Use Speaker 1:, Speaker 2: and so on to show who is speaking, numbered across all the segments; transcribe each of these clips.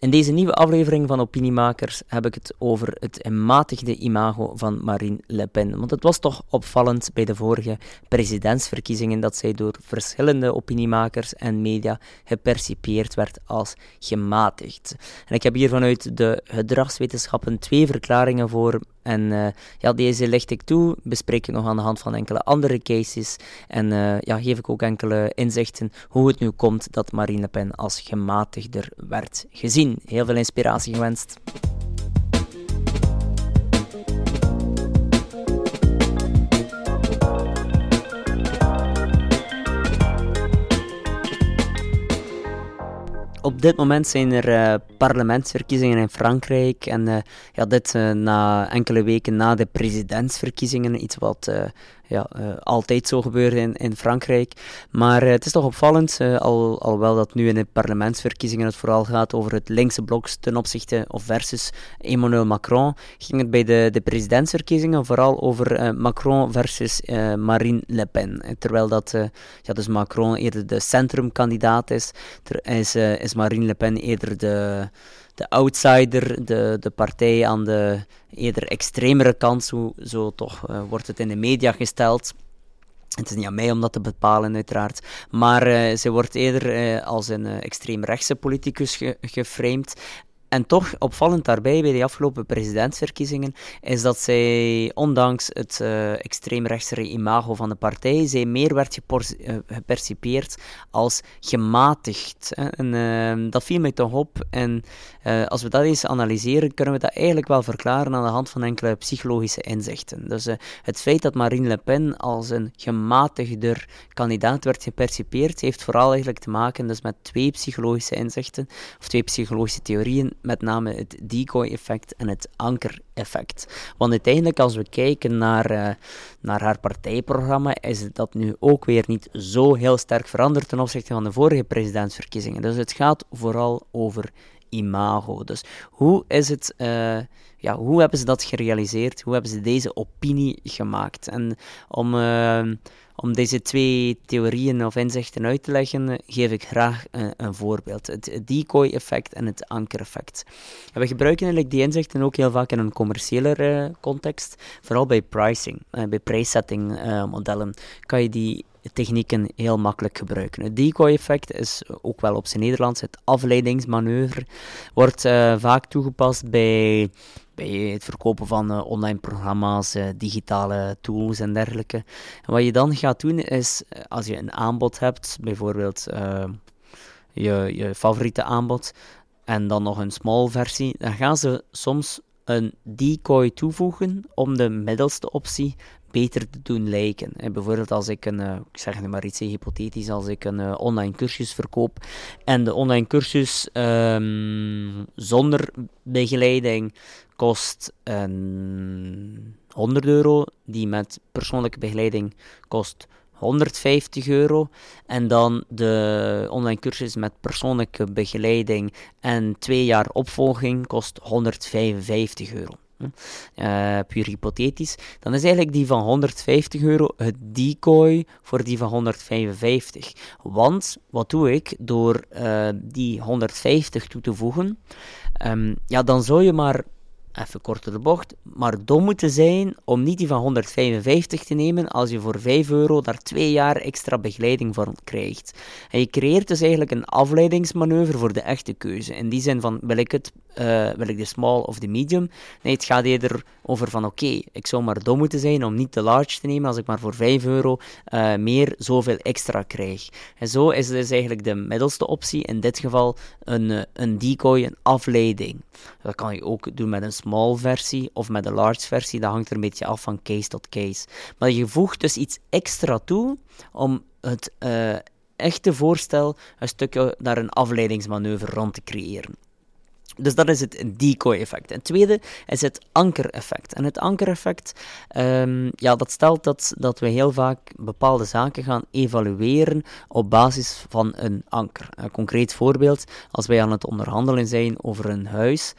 Speaker 1: In deze nieuwe aflevering van Opiniemakers heb ik het over het gematigde imago van Marine Le Pen. Want het was toch opvallend bij de vorige presidentsverkiezingen dat zij door verschillende opiniemakers en media gepercipieerd werd als gematigd. En ik heb hier vanuit de gedragswetenschappen twee verklaringen voor en uh, ja, deze licht ik toe, bespreek ik nog aan de hand van enkele andere cases en uh, ja, geef ik ook enkele inzichten hoe het nu komt dat Marine Pen als gematigder werd gezien. Heel veel inspiratie gewenst. Op dit moment zijn er uh, parlementsverkiezingen in Frankrijk. En uh, ja, dit uh, na enkele weken na de presidentsverkiezingen. Iets wat ja, uh, altijd zo gebeurde in, in Frankrijk. Maar uh, het is toch opvallend, uh, al, alhoewel dat nu in de parlementsverkiezingen het vooral gaat over het linkse blok ten opzichte of versus Emmanuel Macron, ging het bij de, de presidentsverkiezingen vooral over Macron versus Marine Le Pen. Terwijl dat ja, dus Macron eerder de centrumkandidaat is, is, is Marine Le Pen eerder de de outsider, de, de partij aan de eerder extremere kant, zo, zo toch uh, wordt het in de media gesteld. Het is niet aan mij om dat te bepalen, uiteraard. Maar uh, ze wordt eerder uh, als een extreemrechtse politicus ge geframed. En toch opvallend daarbij bij de afgelopen presidentsverkiezingen is dat zij, ondanks het uh, extreemrechtse imago van de partij, zij meer werd uh, gepercipieerd als gematigd. En uh, dat viel mij toch op. En als we dat eens analyseren, kunnen we dat eigenlijk wel verklaren aan de hand van enkele psychologische inzichten. Dus het feit dat Marine Le Pen als een gematigder kandidaat werd gepercipieerd, heeft vooral eigenlijk te maken dus met twee psychologische inzichten, of twee psychologische theorieën met name het decoy-effect en het anker-effect. Want uiteindelijk, als we kijken naar, uh, naar haar partijprogramma, is dat nu ook weer niet zo heel sterk veranderd ten opzichte van de vorige presidentsverkiezingen. Dus het gaat vooral over imago. Dus hoe is het. Uh, ja, hoe hebben ze dat gerealiseerd? Hoe hebben ze deze opinie gemaakt? En om, uh, om deze twee theorieën of inzichten uit te leggen, geef ik graag een, een voorbeeld. Het decoy-effect en het anker-effect. We gebruiken eigenlijk die inzichten ook heel vaak in een commerciële context, vooral bij pricing, bij prijssetting uh, modellen, kan je die technieken heel makkelijk gebruiken. Het decoy-effect is ook wel op zijn Nederlands het afleidingsmanoeuvre, wordt vaak toegepast bij bij het verkopen van uh, online programma's, uh, digitale tools en dergelijke. En wat je dan gaat doen is, eh, als je een aanbod hebt, bijvoorbeeld je, je favoriete aanbod, en dan nog een small versie, dan gaan ze soms een decoy toevoegen om de middelste optie beter te doen lijken. En bijvoorbeeld als ik een, uh, ik zeg maar iets hypothetisch, als ik een uh, online cursus verkoop en de online cursus um, zonder begeleiding kost een 100 euro, die met persoonlijke begeleiding kost 150 euro. En dan de online cursus met persoonlijke begeleiding en twee jaar opvolging kost 155 euro. Uh, puur hypothetisch, dan is eigenlijk die van 150 euro het decoy voor die van 155. Want wat doe ik door uh, die 150 toe te voegen? Um, ja, dan zou je maar even korter de bocht, maar dom moeten zijn om niet die van 155 te nemen als je voor 5 euro daar 2 jaar extra begeleiding voor krijgt. En je creëert dus eigenlijk een afleidingsmanoeuvre voor de echte keuze. In die zin van, wil ik het, uh, wil ik de small of de medium? Nee, het gaat eerder over van, oké, ik zou maar dom moeten zijn om niet de large te nemen als ik maar voor 5 euro uh, meer zoveel extra krijg. En zo is dus eigenlijk de middelste optie, in dit geval een, eh, een decoy, een afleiding. Dat kan je ook doen met een small versie of met een large versie. Dat hangt er een beetje af van case tot case. Maar je voegt dus iets extra toe om het uh, echte voorstel een stukje naar een afleidingsmanoeuvre rond te creëren. Dus dat is het decoy-effect. En tweede is het anker-effect. En het anker-effect, um, ja, dat stelt dat, dat we heel vaak bepaalde zaken gaan evalueren op basis van een anker. Een concreet voorbeeld, als wij aan het onderhandelen zijn over een huis,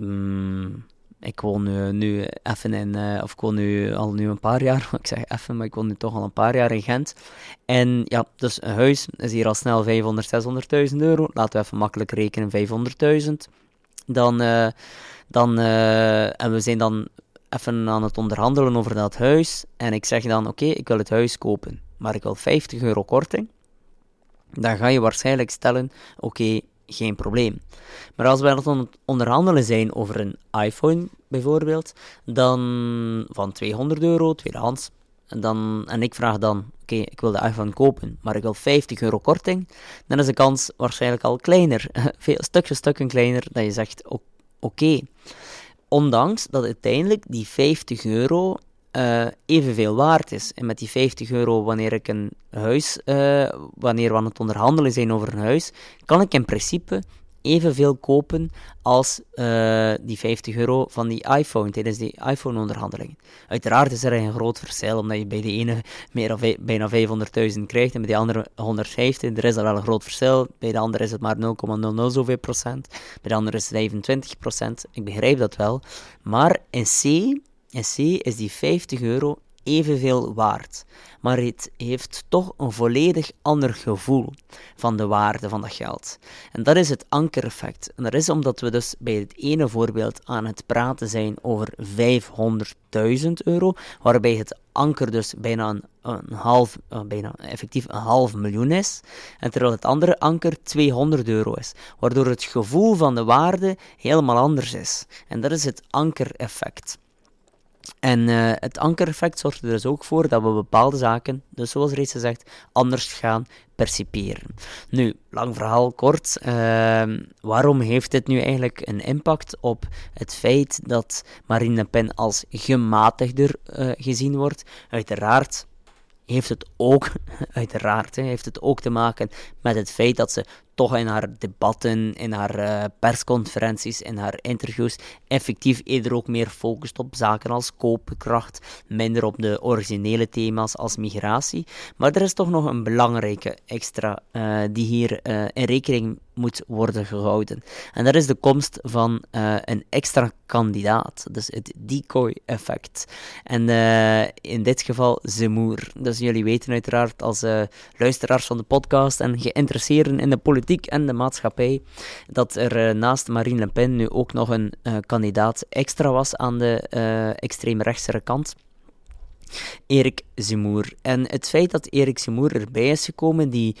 Speaker 1: um, ik woon nu, nu even in, uh, of ik woon nu al nu een paar jaar, ik zeg even, maar ik woon nu toch al een paar jaar in Gent. En ja, dus een huis is hier al snel 500, 600.000 euro. Laten we even makkelijk rekenen, 500.000. Dan, uh, dan uh, en we zijn dan even aan het onderhandelen over dat huis. En ik zeg dan, oké, ik wil het huis kopen, maar ik wil 50 euro korting. Dan ga je waarschijnlijk stellen, oké, geen probleem. Maar als we aan het onderhandelen zijn over een iPhone bijvoorbeeld, dan van 200 euro, tweedehands, en, dan, en ik vraag dan, oké, ik wil de iPhone kopen, maar ik wil 50 euro korting, dan is de kans waarschijnlijk al kleiner, veel stukje stukken kleiner, dat je zegt, oké. Ondanks dat uiteindelijk die 50 euro uh, evenveel waard is. En met die 50 euro, wanneer ik een huis, uh, wanneer we aan het onderhandelen zijn over een huis, kan ik in principe evenveel kopen als uh, die 50 euro van die iPhone tijdens die iPhone-onderhandelingen. Uiteraard is er een groot verschil, omdat je bij de ene meer of bijna 500.000 krijgt en bij de andere 150. Er is al wel een groot verschil. Bij de andere is het maar 0,00 zoveel procent. Bij de andere is het 25 procent. Ik begrijp dat wel. Maar in C in C is die 50 euro evenveel waard, maar het heeft toch een volledig ander gevoel van de waarde van dat geld. En dat is het ankereffect. En dat is omdat we dus bij het ene voorbeeld aan het praten zijn over 500.000 euro, waarbij het anker dus bijna een, half, uh, bijna effectief een half miljoen is, en terwijl het andere anker 200 euro is, waardoor het gevoel van de waarde helemaal anders is. En dat is het ankereffect. En uh, het ankereffect zorgt er dus ook voor dat we bepaalde zaken, dus zoals reeds gezegd, anders gaan perciperen. Nu, lang verhaal kort, uh, waarom heeft dit nu eigenlijk een impact op het feit dat Marine Le Pen als gematigder uh, gezien wordt? Uiteraard heeft het ook, uiteraard, heeft het ook te maken met het feit dat ze toch in haar debatten, in haar uh, persconferenties, in haar interviews effectief eerder ook meer focust op zaken als koopkracht, minder op de originele thema's als migratie. Maar er is toch nog een belangrijke extra uh, die hier uh, in rekening moet worden gehouden. En dat is de komst van een extra kandidaat, dus het decoy-effect. En in dit geval Zemoer. Dus jullie weten uiteraard als luisteraars van de podcast en geïnteresseerden in de politiek en de maatschappij, dat er naast Marine Le Pen nu ook nog een kandidaat extra was aan de extreemrechtse kant. Erik Zemoer. En het feit dat Erik Zemoer erbij is gekomen, die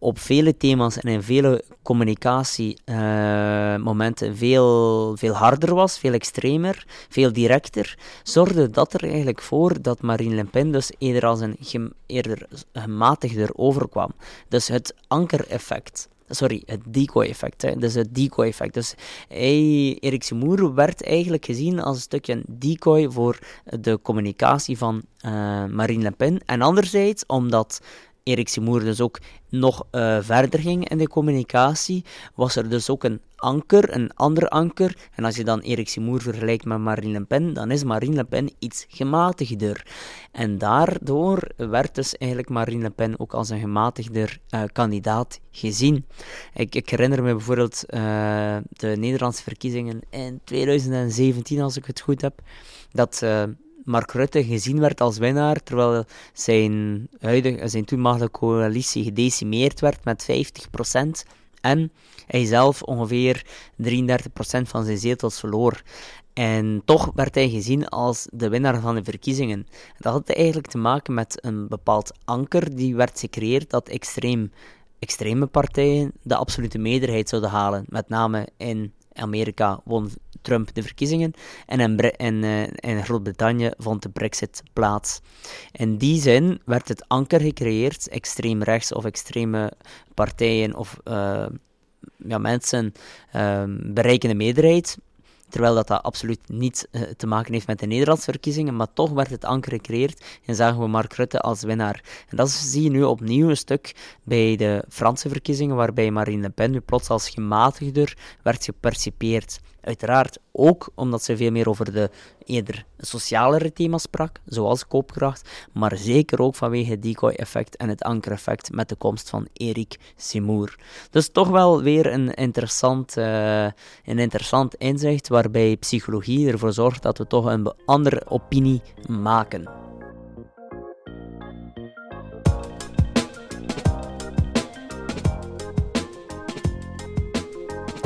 Speaker 1: op vele thema's en in vele communicatiemomenten veel, veel harder was, veel extremer, veel directer, zorgde dat er eigenlijk voor dat Marine Le Pen dus eerder als een gem, eerder gematigder overkwam. Dus het ankereffect sorry, het decoy-effect. Dus het decoy-effect. Dus Erik Seymour werd eigenlijk gezien als een stukje decoy voor de communicatie van uh, Marine Le Pen. En anderzijds, omdat Erik Simoer dus ook nog uh, verder ging in de communicatie, was er dus ook een anker, een ander anker. En als je dan Erik Simoer vergelijkt met Marine Le Pen, dan is Marine Le Pen iets gematigder. En daardoor werd dus eigenlijk Marine Le Pen ook als een gematigder uh, kandidaat gezien. Ik, ik, herinner me bijvoorbeeld uh, de Nederlandse verkiezingen in 2017, als ik het goed heb, dat Mark Rutte gezien werd als winnaar, terwijl zijn, huidige, zijn toenmalige coalitie gedecimeerd werd met 50%. En hij zelf ongeveer 33% van zijn zetels verloor. En toch werd hij gezien als de winnaar van de verkiezingen. Dat had eigenlijk te maken met een bepaald anker die werd gecreëerd dat extreem, extreme partijen de absolute meerderheid zouden halen. Met name in Amerika won Trump de verkiezingen en in, in, in Groot-Brittannië vond de Brexit plaats. In die zin werd het anker gecreëerd, extreem rechts of extreme partijen of uh, ja, mensen uh, bereiken de meerderheid, terwijl dat, dat absoluut niet uh, te maken heeft met de Nederlandse verkiezingen, maar toch werd het anker gecreëerd en zagen we Mark Rutte als winnaar. En dat zie je nu opnieuw een stuk bij de Franse verkiezingen, waarbij Marine Le Pen nu plots als gematigder werd gepercipeerd. Uiteraard Ook omdat ze veel meer over de eerder socialere thema's sprak, zoals koopkracht, maar zeker ook vanwege het decoy-effect en het ankereffect met de komst van Erik Seymour. Dus toch wel weer een interessant, uh, een interessant inzicht waarbij psychologie ervoor zorgt dat we toch een andere opinie maken.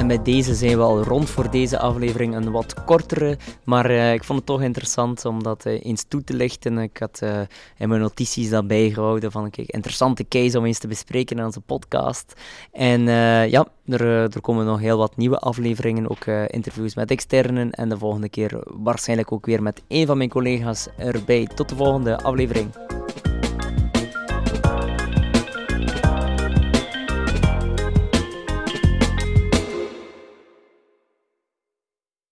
Speaker 1: En bij deze zijn we al rond voor deze aflevering. Een wat kortere, maar uh, ik vond het toch interessant om dat uh, eens toe te lichten. Ik had uh, in mijn notities dat bijgehouden van kijk, interessante case om eens te bespreken in onze podcast. En ja, er, er, komen nog heel wat nieuwe afleveringen, ook interviews met externen. En de volgende keer waarschijnlijk ook weer met een van mijn collega's erbij. Tot de volgende aflevering.